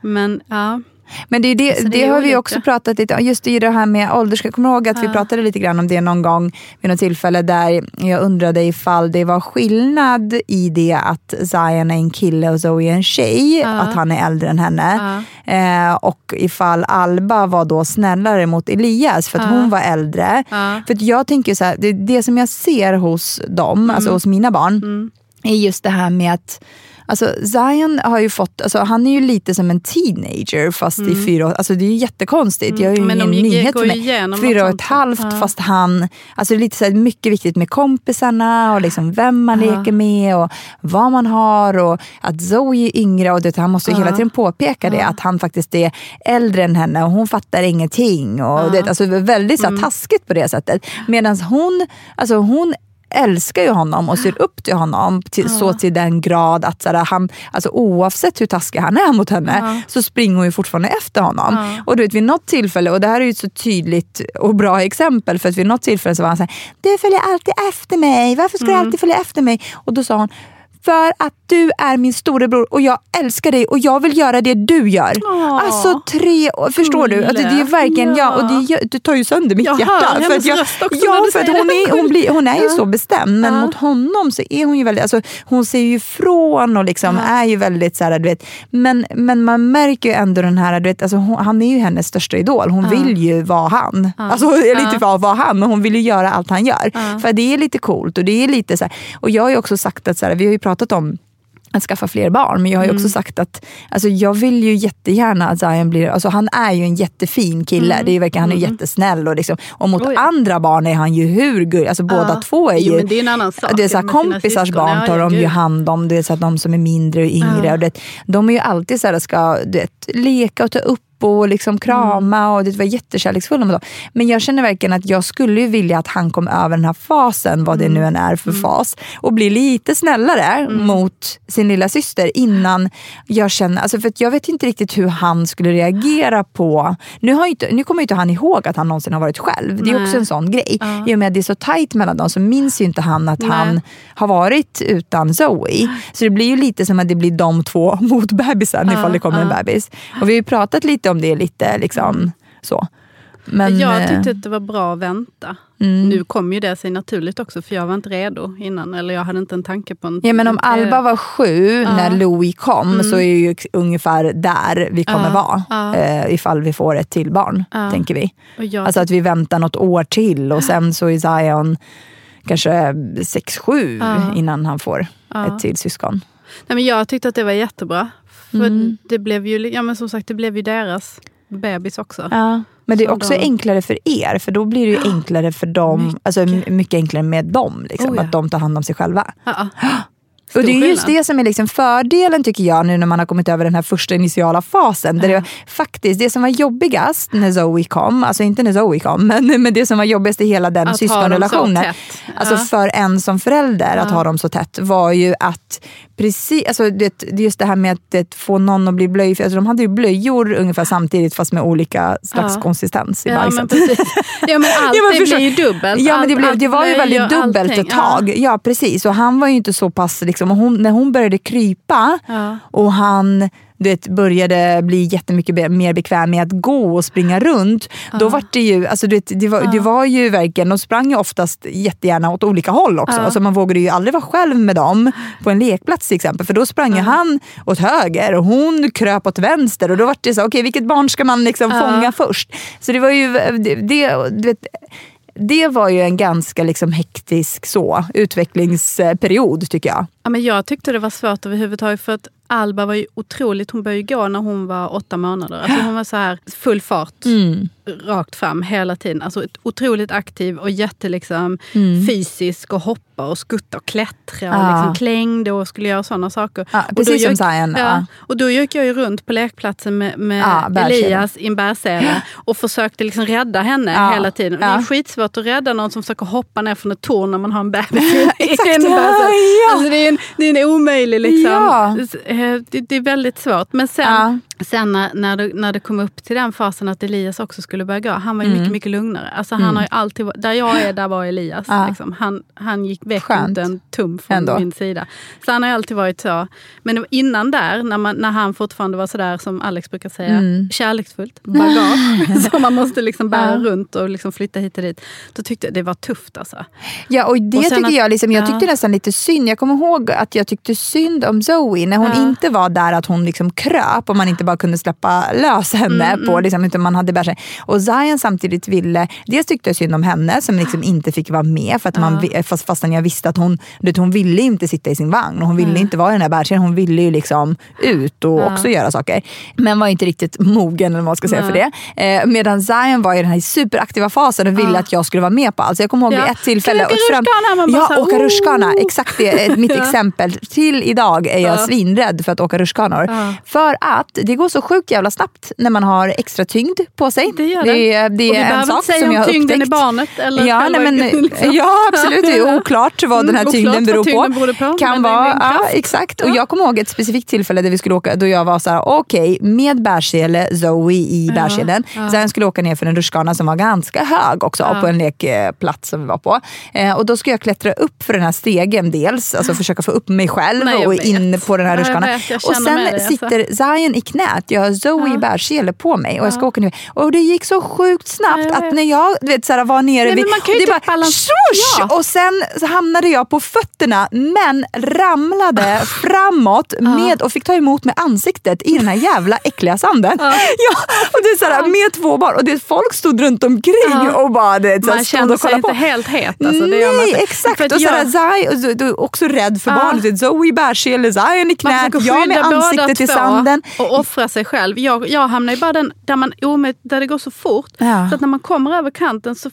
Men ja, Men det, det, Så det, det har vi olika. också pratat lite om. Just i det här med ålder. Jag kommer ihåg att vi pratade lite grann om det någon gång vid något tillfälle där jag undrade ifall det var skillnad i det att Zion är en kille och Zoe är en tjej. Att han är äldre än henne. Eh, och ifall Alba var då snällare mot Elias för att hon var äldre. För jag tänker så här, det, det som jag ser hos dem, alltså hos mina barn, är just det här med att Alltså Zion har ju fått, alltså han är ju lite som en teenager fast i fyra år. Alltså det är ju jättekonstigt. Jag är ju Mm. Men ingen nyhet för mig. Fyra och ett halvt Ja. fast han, alltså det är lite så här mycket viktigt med kompisarna och liksom vem man leker med och vad man har och att Zoe är yngre och det, han måste ju hela tiden påpeka det att han faktiskt är äldre än henne och hon fattar ingenting. Och det, alltså väldigt så Mm. här, taskigt på det sättet. Medan hon, alltså hon älskar ju honom och ser upp till honom till, så till den grad att så han, alltså, oavsett hur taskig han är mot henne så springer hon ju fortfarande efter honom. Och du vet vid något tillfälle, och det här är ju ett så tydligt och bra exempel för att vid något tillfälle så var han såhär, du följer alltid efter mig, varför ska du alltid följa efter mig? Och då sa hon, för att du är min storebror och jag älskar dig och jag vill göra det du gör. Alltså tre år, förstår du? Alltså, det är verkligen, ja. och det, det tar ju sönder mitt Jag hjärta. hör för hennes att jag, ja, du för att hon är, hon, blir, hon är ju så bestämd, men mot honom så är hon ju väldigt, alltså, hon ser ju ifrån och liksom är ju väldigt så här, du vet, men, men man märker ju ändå den här, du vet, alltså, hon, han är ju hennes största idol. Hon vill ju vara han. Alltså, eller inte vara, vara han, men hon vill ju göra allt han gör. För det är lite coolt och det är lite så här, och jag har ju också sagt att, så här, vi har ju pratat om att skaffa fler barn. Men jag har ju Mm. också sagt att alltså, jag vill ju jättegärna att Zion blir, alltså, han är ju en jättefin kille. Det är verkligen, han är jättesnäll och, liksom, och mot Mm. Oj. andra barn är han ju hur gullig. Alltså båda två är ju, Jo, men det är en annan sak det är så här, kompisars barn tar ja, de ju hand om. Det är så att de som är mindre och yngre. Och det, de är ju alltid så här, ska du vet, leka och ta upp och liksom krama och det var jättekärleksfulla med dem. Men jag känner verkligen att jag skulle ju vilja att han kom över den här fasen, vad det nu än är för fas, och bli lite snällare mot sin lilla syster innan jag känner, alltså för jag vet inte riktigt hur han skulle reagera på, nu, har inte, nu kommer ju inte han ihåg att han någonsin har varit själv, det är också en sån grej. I och med att det är så tajt mellan dem så minns ju inte han att han har varit utan Zoe. Så det blir ju lite som att det blir de två mot bebisen ifall det kommer en bebis. Och vi har ju pratat lite om det, lite liksom så. Men, jag eh, tyckte att det var bra att vänta. Nu kom ju det sig naturligt också, för jag var inte redo innan. Eller jag hade inte en tanke på en... Ja men om Alba var sju när Louis kom Mm. så är ju ungefär där vi kommer vara. Eh, ifall vi får ett till barn, tänker vi. Jag Alltså att vi väntar något år till och sen så är Zion kanske sex sju innan han får ett till syskon. Nej, men jag tyckte att det var jättebra. För Mm. det blev ju, ja, men som sagt, det blev ju deras bebis också. Ja. Men det är också de- enklare för er, för då blir det ju enklare för dem, mycket. alltså mycket enklare med dem. Liksom, Oh ja. Att de tar hand om sig själva. Ja, ja. Och det är just det som är liksom fördelen tycker jag nu när man har kommit över den här första initiala fasen. Där det faktiskt, det som var jobbigast när Zoe kom, alltså inte när Zoe kom, men, men det som var jobbigast i hela den syskonrelationen. Alltså för en som förälder att ha dem så tätt var ju att precis, alltså det, just det här med att det, få någon att bli blöjfri. Alltså de hade ju blöjor ungefär samtidigt fast med olika slags Ja. konsistens i Ja men, bajset. precis. ja men allt Ja, men det blir ju dubbelt. Ja, men det, blev, det var ju väldigt dubbelt allting. ett tag. Ja. precis. Och han var ju inte så pass, liksom, och hon, när hon började krypa Ja. och han du vet, började bli jättemycket be- mer bekväm med att gå och springa runt. Då var det ju, alltså, du vet, det, var, det var ju verkligen, de sprang ju oftast jättegärna åt olika håll också. Alltså, man vågade ju aldrig vara själv med dem på en lekplats till exempel. För då sprang ju han åt höger och hon kröp åt vänster. Och då var det så, okej vilket barn ska man liksom fånga först? Så det var ju, det, det, du vet, det var ju en ganska liksom hektisk så, utvecklingsperiod tycker jag. Ja, men jag tyckte det var svårt överhuvudtaget för att Alba var ju otroligt, hon började gå när hon var åtta månader. Alltså hon var så här full fart, Mm. rakt fram hela tiden. Alltså otroligt aktiv och jätte liksom, fysisk och hoppa och skutta och klättra och Mm. Ja. liksom klängde och skulle göra sådana saker. Ja, och då som gick, Zion, Ja, och då gick jag ju runt på lekplatsen med, med Ja. Elias i en bärsele och försökte liksom rädda henne hela tiden. Och Det är skitsvårt att rädda någon som försöker hoppa ner från ett torn när man har en bebis i en bärsele. Alltså det är en, det är en omöjlig liksom. Ja. Eh, Det, det är väldigt svårt. Men sen, Ja. Sen när, när, det, när det kom upp till den fasen att Elias också skulle börja gå, han var ju mycket, mycket lugnare. Alltså han har ju alltid, där jag är, där var Elias. Mm. Ja. Liksom. Han, han gick väck Skönt. inte en tum från Ändå. min sida. Så han har ju alltid varit så. Men innan där, när, man, när han fortfarande var sådär som Alex brukar säga, Mm. kärleksfullt bagage som man måste liksom bära Ja. runt och liksom flytta hit och dit. Då tyckte jag det var tufft alltså. Ja, och det Och tycker att- jag, liksom, jag ja. tyckte nästan lite synd. Jag kommer ihåg att jag tyckte synd om Zoe när hon Ja. inte var där att hon liksom kröp och man inte bara kunde släppa lös henne. Mm, på, liksom, utan man hade bär sig. Och Zion samtidigt ville, dels tyckte jag synd om henne som liksom inte fick vara med för att man, vi- fast, fastän jag visste att hon, vet, hon ville inte sitta i sin vagn. Hon ville inte vara i den här bärsen. Hon ville ju liksom ut och också göra saker. Men var inte riktigt mogen eller vad man ska säga för det. Eh, medan Zion var i den här superaktiva fasen och ville att jag skulle vara med på allt. Så jag kommer ihåg Ja. vid ett tillfälle. Kan åka rutschkana? Man bara Ja, åka rutschkana. Exakt det är mitt exempel. Till idag är jag Ja. svinrädd för att åka rutschkanor. För att det går så sjukt jävla snabbt när man har extra tyngd på sig. Det gör det. är, det och vi är en sak som jag har tyngden upptäckt. i barnet. Eller Ja, nej, men, liksom. ja, absolut. Det är oklart vad den här tyngden beror vad tyngden på. på, Kan det är vara, ja, exakt. Och Ja. jag kommer ihåg ett specifikt tillfälle där vi skulle åka, då jag var så här, okej, med bärsele, Zoe i bärselen. Sen skulle jag åka ner för en rutschkana som var ganska hög också på en lekplats som vi var på. Eh, och då skulle jag klättra upp för den här stegen dels, alltså försöka få upp mig själv Nej, och in på den här Ja, rutschkanan. och sen alltså. sitter Zion i knät, jag har Zoe i bärsele på mig och jag ska åka ner. Och det gick så sjukt snabbt Ja, att när jag du vet, så här, var nere Nej, vid... man det inte bara balans-! Ja. Och sen så hamnade jag på fötterna men ramlade framåt med, och fick ta emot med ansiktet i den här jävla äckliga sanden. Ja. och det är så här, med två barn och det, folk stod runt omkring Ja. och bara det, så här, Man känner och sig kollade inte på. helt het. Alltså, man Nej, inte. exakt. Och så jag- där, Zai, och så, du är också rädd för Ja. barnet. Zoe bärsele, Zion i knät, jag med ansiktet i sanden. Och offra sig själv. Jag, jag hamnar ju bara den, där, man, där det går så fort. Ja. Så att när man kommer över kanten så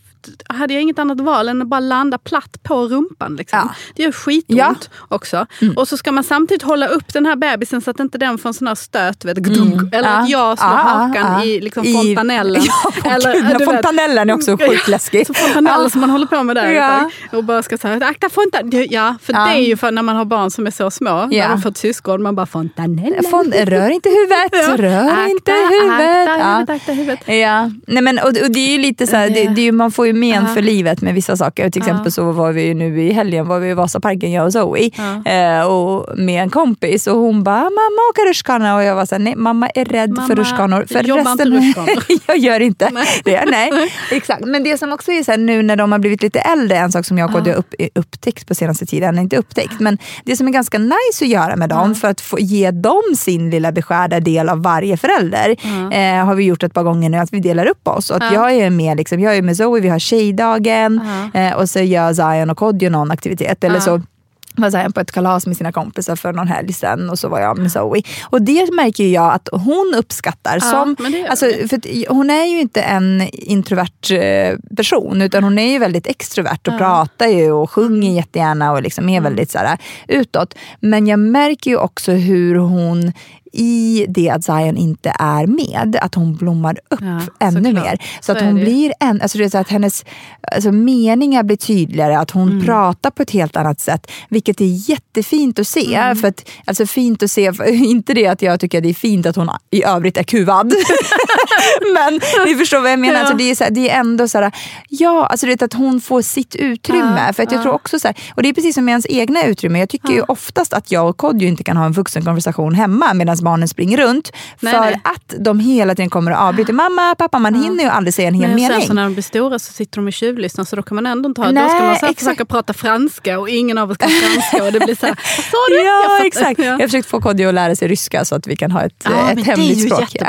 hade jag inget annat val än att bara landa platt på rumpan. Liksom. Ja. Det gör skitont Ja. också. Och så ska man samtidigt hålla upp den här bebisen så att inte den får en sån här stöt. Vet, gdunk, Eller Ja. att jag slår Ja, hakan ja. i liksom I- fontanellen. Ja, eller, gud, du vet. fontanellen är också sjukt läskig. Så fontanellen som man håller på med där ett Ja. Och bara ska säga akta fontanellen. Ja, för det är ju för när man har barn som är så små. När de fått syskon. Man bara fontanellen. Fon, rör inte huvudet, rör Akta, inte huvudet. Akta huvudet, akta huvudet. Ja, nej men, och, och det är ju lite så här, det, det är ju, man får ju men Ja. för livet med vissa saker. Till exempel så var vi ju nu i helgen var vi i Vasaparken, jag och Zoe, eh, och med en kompis och hon bara “mamma åker rutschkana” och jag var såhär “nej, mamma är rädd för Mamma rutschkanor”. För jobbar inte resten, rutschkanor. jag gör inte Nej. det. Nej. Exakt. Men det som också är så här, nu när de har blivit lite äldre, en sak som jag har upp, upptäckt på senaste tiden, inte upptäckt, men det som är ganska nice att göra med dem för att få ge dem sin lilla beskärda del av varje förälder eh, har vi gjort ett par gånger nu, att vi delar upp oss. Och att Jag är med liksom, jag är med Zoe, vi har tjejdagen eh, och så gör Zion och Kodjo någon aktivitet. Eller så var här på ett kalas med sina kompisar för någon helg sedan och så var jag med Zoe. Och det märker jag att hon uppskattar. Ja, som, alltså, för hon är ju inte en introvert eh, person utan hon är ju väldigt extrovert och pratar ju och sjunger Mm. jättegärna och liksom är väldigt så här, utåt. Men jag märker ju också hur hon i det att Zion inte är med, att hon blommar upp Ja, ännu såklart. mer. Så, Så att hon blir en, alltså det är så att hennes alltså meningar blir tydligare, att hon Mm. pratar på ett helt annat sätt. Vilket är jättefint att se. Mm. För att, alltså fint att se, inte det att jag tycker det är fint att hon i övrigt är kuvad. Men ni förstår vad jag menar. Ja. Alltså det, är så här, det är ändå så här, ja, alltså det är att hon får sitt utrymme. Ja, för att jag ja. tror också så här, och det är precis som med ens egna utrymme. Jag tycker ju oftast att jag och Kodjo inte kan ha en vuxen konversation hemma medan barnen springer runt. Nej, för nej. att de hela tiden kommer att avbryta. Mamma, pappa, man hinner ju aldrig säga en hel Men mening. sen så när de blir stora så sitter de i tjuvlyssnar så då kan man ändå inte ha, Nej, då ska man så här försöka prata franska och ingen av oss kan franska och det blir så här, vad sa du? Jag Ja, fattar- exakt. Ja. Jag har försökt få Kodjo att lära sig ryska så att vi kan ha ett, Ja, ett hemligt språk. ju.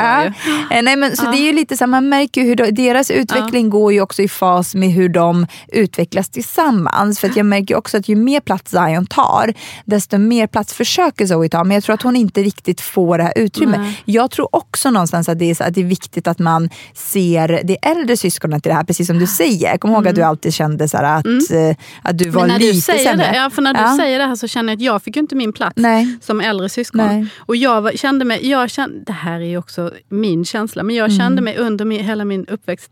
Eh, Nej, men, så det är ju lite så här, man märker ju hur de, deras utveckling går ju också i fas med hur de utvecklas tillsammans. För att jag märker också att ju mer plats Zion tar, desto mer plats försöker Zoe ta. Men jag tror att hon inte riktigt får det här utrymmet. Jag tror också någonstans att det, är att det är viktigt att man ser det äldre syskonet i det här, precis som du säger. Kommer ihåg att du alltid kände så att, eh, att du var Mm. Lite du säger sämre. det, ja, för när du Ja. säger det här så känner jag att jag fick inte min plats Nej. som äldre syskon. Nej. Och jag var, kände mig, jag kände, det här är ju också min känsla, men jag kände Mm. mig under min, hela min uppväxt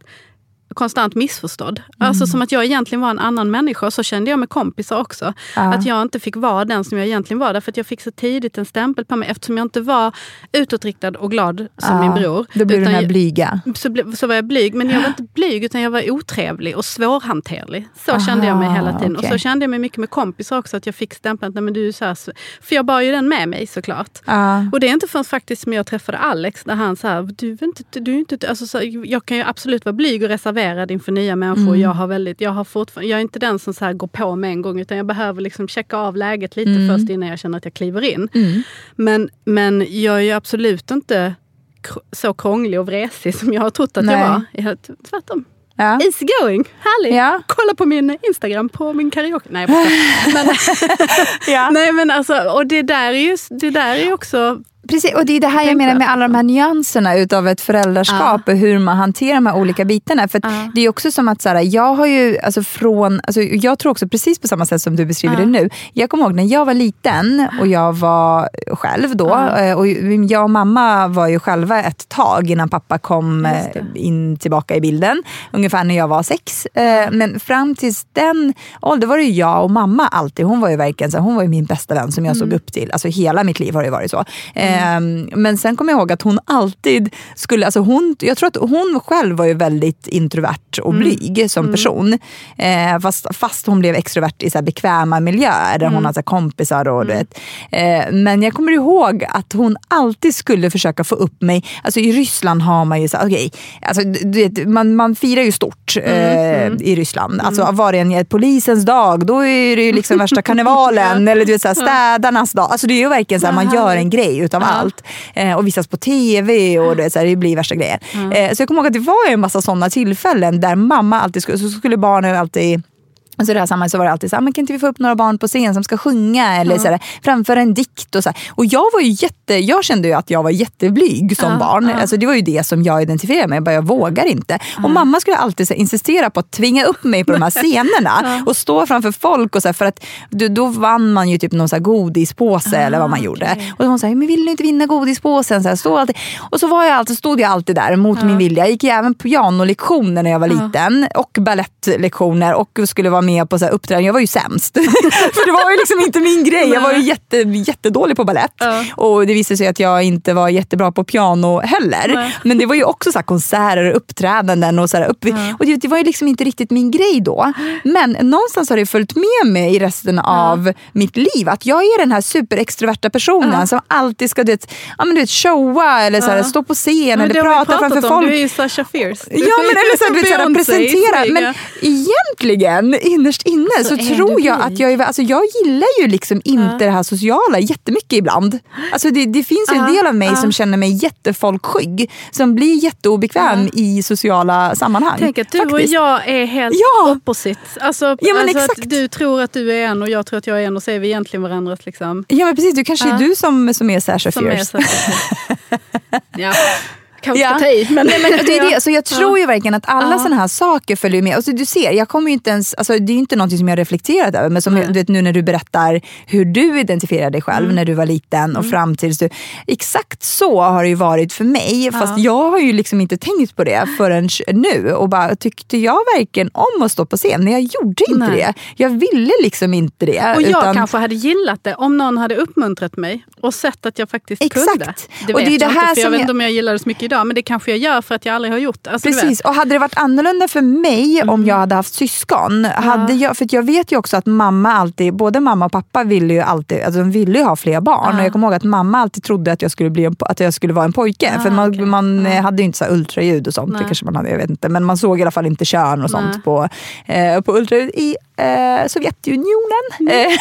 konstant missförstådd. Mm. Alltså som att jag egentligen var en annan människa. Så kände jag med kompisar också. Att jag inte fick vara den som jag egentligen var. Därför att jag fick så tidigt en stämpel på mig. Eftersom jag inte var utåtriktad och glad som min bror. Då blir du den här blyga. så, så var jag blyg, men jag var inte blyg utan jag var otrevlig och svårhanterlig. Så kände jag mig hela tiden. okej. Och så kände jag mig mycket med kompisar också, att jag fick stämpeln att men du är så här, För jag bar ju den med mig såklart. Ja. Och det är inte förrän faktiskt som jag träffade Alex, där han så här, du inte, du inte, alltså så, jag kan ju absolut vara blyg och reserverad inför nya människor. Mm. Jag, har väldigt, jag, har jag är inte den som så går på med en gång, utan jag behöver liksom checka av läget lite Mm. först innan jag känner att jag kliver in. Men, men jag är ju absolut inte så krånglig och vresig som jag har trott att Nej. jag var. Jag, tvärtom. Ja. Easy going, härlig. Ja. Kolla på min Instagram, på min karaoke. Nej, men, Ja. nej men alltså, och det där är ju det där är ju också Precis, och det är det här jag menar med alla de här nyanserna utav ett föräldraskap och hur man hanterar de här olika bitarna. För att Det är också som att så här, jag har ju alltså från, alltså jag tror också precis på samma sätt som du beskriver det nu. Jag kommer ihåg när jag var liten och jag var själv då eh, och jag och mamma var ju själva ett tag innan pappa kom eh, in tillbaka i bilden. Ungefär när jag var sex. Eh, Men fram tills den åldern var det ju jag och mamma alltid. Hon var ju verkligen så hon var ju min bästa vän som jag såg upp till. Alltså hela mitt liv har det varit så. Eh, Men sen kommer jag ihåg att hon alltid skulle, alltså hon, jag tror att hon själv var ju väldigt introvert och blyg som person. Eh, fast, fast hon blev extrovert i så bekväma miljöer där hon hade så här kompisar och du vet. Eh, men jag kommer ihåg att hon alltid skulle försöka få upp mig. Alltså i Ryssland har man ju så okej, alltså, du vet, man, man firar ju stort eh, i Ryssland. Alltså var det en polisens dag, då är det ju liksom värsta karnevalen. eller du vet, så här, städarnas dag. Alltså det är ju verkligen så här, man gör en grej utav allt. Eh, och visas på tv och det, så här, det blir värsta grejen. Eh, så jag kommer ihåg att det var en massa sådana tillfällen där mamma alltid skulle, så skulle barnen alltid Alltså i det här sammanhanget så var det alltid så här, men kan inte vi få upp några barn på scen som ska sjunga eller så här, framföra en dikt och så här. Och jag var ju jätte, jag kände ju att jag var jätteblyg som barn. Alltså det var ju det som jag identifierade mig med, jag vågar inte. Och mamma skulle alltid så här, insistera på att tvinga upp mig på de här scenerna och stå framför folk och så här, för att då, då vann man ju typ någon så godispåse eller vad man gjorde. Och då hon sa, men vill du inte vinna godispåsen? Så här, stå alltid. Och så var jag alltid, stod jag alltid där mot min vilja. Jag gick ju även pianolektioner när jag var liten och ballettlektioner och skulle vara med på så här uppträdanden. Jag var ju sämst. För det var ju liksom inte min grej. Jag var ju jätte, jättedålig på ballett. Och det visade sig att jag inte var jättebra på piano heller. Men det var ju också så här konserter och uppträdanden. Och, så här upp, och det, det var ju liksom inte riktigt min grej då. Men någonstans har det följt med mig i resten av mitt liv. Att jag är den här superextroverta personen som alltid ska du vet, ja, men du vet, showa eller så här, stå på scen eller prata framför om, folk. Du är ju Sasha Fierce. Ja men eller så, här, du vet, så här, presentera. Men ja. egentligen, innerst inne så, Så är tror jag att jag är... Alltså jag gillar ju liksom inte det här sociala jättemycket ibland. Alltså det, det finns ju en Ja, del av mig ja. som känner mig jättefolkskygg. Som blir jätteobekväm i sociala sammanhang. Tänk att du faktiskt. och jag är helt Ja. opposite. Alltså, Ja, men alltså exakt. att du tror att du är en och jag tror att jag är en och så är vi egentligen varandras liksom. Ja men precis, det kanske är du som, som är Sasha Som är Fierce. så ja. Kanske Ja. ta i. Men, Nej, men det är det. Så jag tror ju verkligen att alla Ja. sådana här saker följer med. Alltså, du ser, jag kommer inte ens, alltså, det är ju inte någonting som jag har reflekterat över. Men som, du vet, nu när du berättar hur du identifierar dig själv Mm. när du var liten och fram tills du... Exakt så har det ju varit för mig. Fast jag har ju liksom inte tänkt på det förrän nu. Och bara, tyckte jag verkligen om att stå på scen? Nej, jag gjorde inte Nej. det. Jag ville liksom inte det. och jag utan- kanske hade gillat det om någon hade uppmuntrat mig och sett att jag faktiskt Exakt. kunde. Det Och det är det jag här inte, för jag som vet jag- inte om jag gillar det så mycket idag. Men det kanske jag gör för att jag aldrig har gjort det. Alltså, Precis, och hade det varit annorlunda för mig om jag hade haft syskon. Hade jag, för jag vet ju också att mamma alltid, både mamma och pappa ville ju alltid, alltså de ville ha fler barn. Och jag kommer ihåg att mamma alltid trodde att jag skulle, bli en, att jag skulle vara en pojke. för man, okej. man eh, hade ju inte så ultraljud och sånt. Det kanske man hade, jag vet inte. Men man såg i alla fall inte kön och sånt Nej. på, eh, på ultraljud i eh, Sovjetunionen. Eh,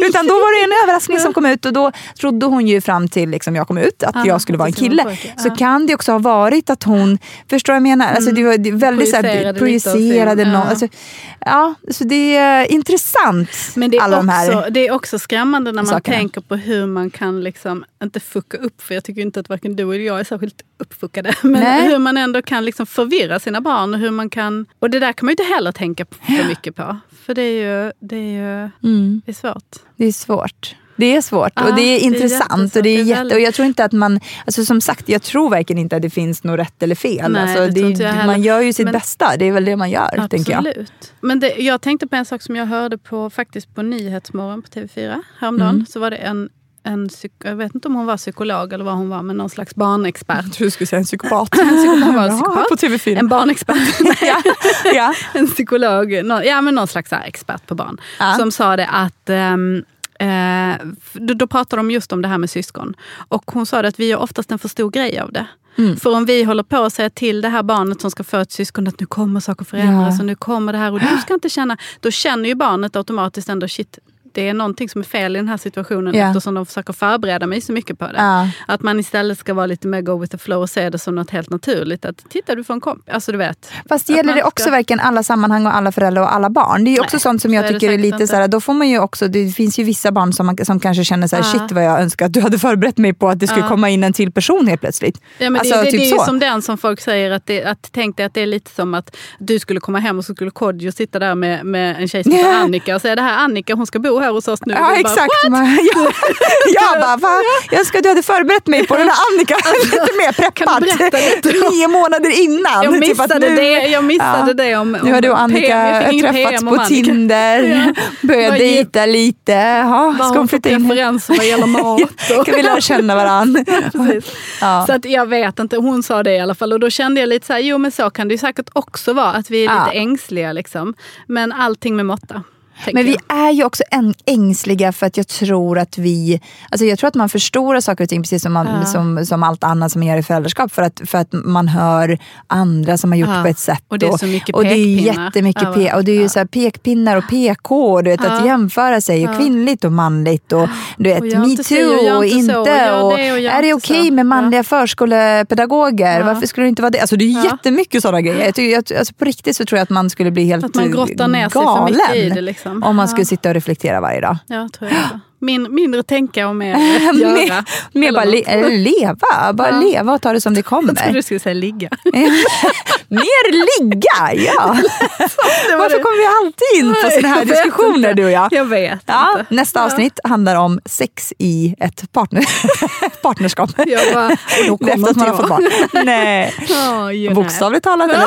Utan då var det en överraskning som kom ut och då trodde hon ju fram till liksom jag kom ut att jag skulle vara en kille. Så Ja. kan det också ha varit att hon, förstår vad jag menar? Alltså det var det var väldigt så Projicerade av projicerade någon. ja. Alltså, ja, så det är intressant. Men det är, alla de här. också, det är också skrämmande när man sakerna. tänker på hur man kan liksom, inte fucka upp, för jag tycker inte att varken du eller jag är särskilt uppfuckade. Men Nej. hur man ändå kan liksom förvirra sina barn. Och, hur man kan, och det där kan man ju inte heller tänka för mycket på. För det är ju, det är ju Mm, det är svårt. det är svårt. Det är svårt Ja, och det är det är intressant. och, det är jätte, och jag tror inte att man, alltså som sagt, jag tror verkligen inte att det finns något rätt eller fel. Nej, alltså, det är, man gör ju sitt Men- bästa, det är väl det man gör. Tänker jag. Absolut. Men det, jag tänkte på en sak som jag hörde på, faktiskt på Nyhetsmorgon på TV4 häromdagen. Mm. Så var det en, en jag vet inte om hon var psykolog eller vad hon var, men någon slags barnexpert. Jag tror du skulle säga en psykopat. En psykopat, Jaha, psykopat. På TV4. En barnexpert. ja, ja. en psykolog, nå- ja, men någon slags expert på barn, Ja. som sa det att ehm, eh, då, pratade de just om det här med syskon. Och hon sa att vi gör oftast en för stor grej av det. Mm. För om vi håller på att säga till det här barnet som ska få ett syskon att nu kommer saker förändras Ja. och nu kommer det här och du ska inte känna. Då känner ju barnet automatiskt ändå shit, det är någonting som är fel i den här situationen Ja. eftersom de försöker förbereda mig så mycket på det. Ja. Att man istället ska vara lite mer go with the flow och se det som något helt naturligt. Att titta du får en kompis, alltså du vet. Fast gäller man det ska- också verkligen alla sammanhang och alla föräldrar och alla barn? Det är ju också Nej, sånt som jag är tycker är säkert lite så här, då får man ju också, det finns ju vissa barn som, man, som kanske känner så här, Ja. shit vad jag önskar att du hade förberett mig på att det skulle Ja. komma in en till person helt plötsligt. Ja, men Alltså, det, det, typ det är ju så. som den som folk säger, att, det, att tänk dig att det är lite som att du skulle komma hem och så skulle Kodjo sitta där med, med en tjej som heter Ja. Annika och säga det här Annika hon ska bo här hos oss nu. Ja bara, exakt. Ja, jag bara, va? jag att du hade förberett mig på den här Annika. lite mer preppat. om- Nio månader innan. Jag Typ missade, nu- det, jag missade Ja. det om, Nu har du och om PM. Annika träffats PM om på. Tinder, Ja. börjat dejta lite. Ja, Vad har hon för preferenser vad gäller mat? Kan vi lära känna varandra? Ja. Så att jag vet inte, hon sa det i alla fall. Och då kände jag lite så här, jo men så kan det ju säkert också vara. Att vi är lite ängsliga liksom. Men allting med måtta. Men vi jag. är ju också ängsliga för att jag tror att vi, alltså jag tror att man förstorar saker och ting precis som, man, Ja. som, som allt annat som man gör i föräldraskap för att, för att man hör andra som har gjort Ja. på ett sätt. Och det är så mycket och det är jättemycket pe- och det är ju så här pekpinnar och PK, du vet, att Ja. jämföra sig, och kvinnligt och manligt och du vet, Och och metoo och inte och Och och är det okej så. med manliga förskolepedagoger? Varför skulle det inte vara det? Alltså det är jättemycket sådana grejer. Jag, tycker- jag, alltså på riktigt så tror jag att man skulle bli helt Att man grottar ner sig för galen mycket i det. Liksom. Om man skulle sitta och reflektera varje dag. Ja, tror jag. Min, mindre tänka och mer göra. mer bara le, leva, bara Ja. leva och ta det som det Jag trodde kommer. du skulle säga ligga. mer ligga, ja. Varför kommer vi alltid in på sådana här diskussioner inte. du och jag? Jag vet Ja, inte. nästa Ja. avsnitt handlar om sex i ett partner, partnerskap. Jag bara, och då kommer man inte fått barn. Nej, Ja, nej. bokstavligt talat. Eller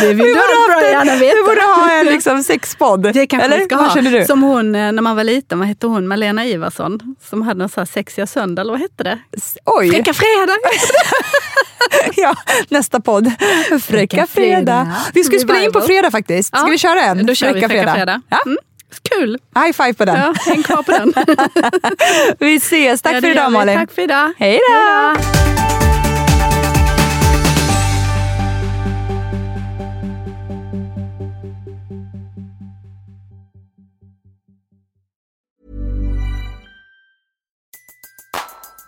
Det vill vi du borde bra ha, gärna veta. borde ha en liksom, sexpodd. Det kanske Eller vi ska ha. Känner du? Som hon eh, när man var liten, vad hette hon? Malena Ivarsson. Som hade en sån här sexiga söndag, eller vad hette det? Oj, Fräcka fredag! ja, nästa podd. Fräcka Fräcka fredag. fredag. Vi ska spela in på fredag faktiskt. Ska Ja, vi köra en? Då kör vi Fräcka fredag. Ja? Mm. Kul! High five på den. Ja, häng kvar på den. Vi ses. Tack Ja, för idag. Malin. Tack för idag. Hej då.